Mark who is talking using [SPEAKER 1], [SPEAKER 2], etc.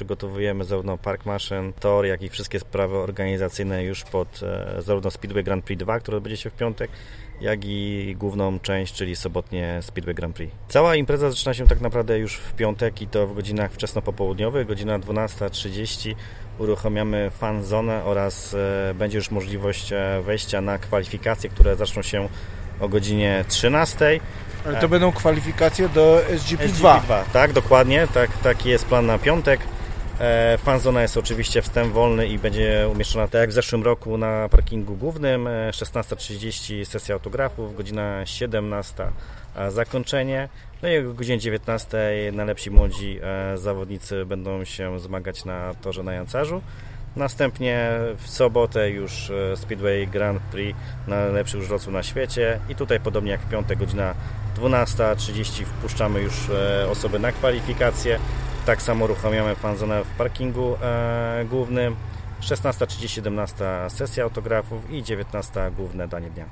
[SPEAKER 1] przygotowujemy zarówno park maszyn, tor, jak i wszystkie sprawy organizacyjne już pod e, zarówno Speedway Grand Prix 2, które odbędzie się w piątek, jak i główną część, czyli sobotnie Speedway Grand Prix. Cała impreza zaczyna się tak naprawdę już w piątek i to w godzinach wczesno-popołudniowych, godzina 12.30 uruchamiamy fan zonę oraz e, będzie już możliwość e, wejścia na kwalifikacje, które zaczną się o godzinie 13.
[SPEAKER 2] Ale to będą kwalifikacje do SGP2.
[SPEAKER 1] SGP2, tak, dokładnie, tak, taki jest plan na piątek. E, Fanzona jest oczywiście wstęp wolny i będzie umieszczona tak jak w zeszłym roku na parkingu głównym. E, 16.30 sesja autografów, godzina 17 a zakończenie. No i o godzinie 19 najlepsi młodzi e, zawodnicy będą się zmagać na torze na Jancarzu. Następnie w sobotę już e, Speedway Grand Prix na najlepszych żroców na świecie i tutaj podobnie jak w piątek godzina 12.30 wpuszczamy już e, osoby na kwalifikacje. Tak samo uruchamiamy fanzonę w parkingu e, głównym. 16.30, 17 sesja autografów i 19 główne danie dnia.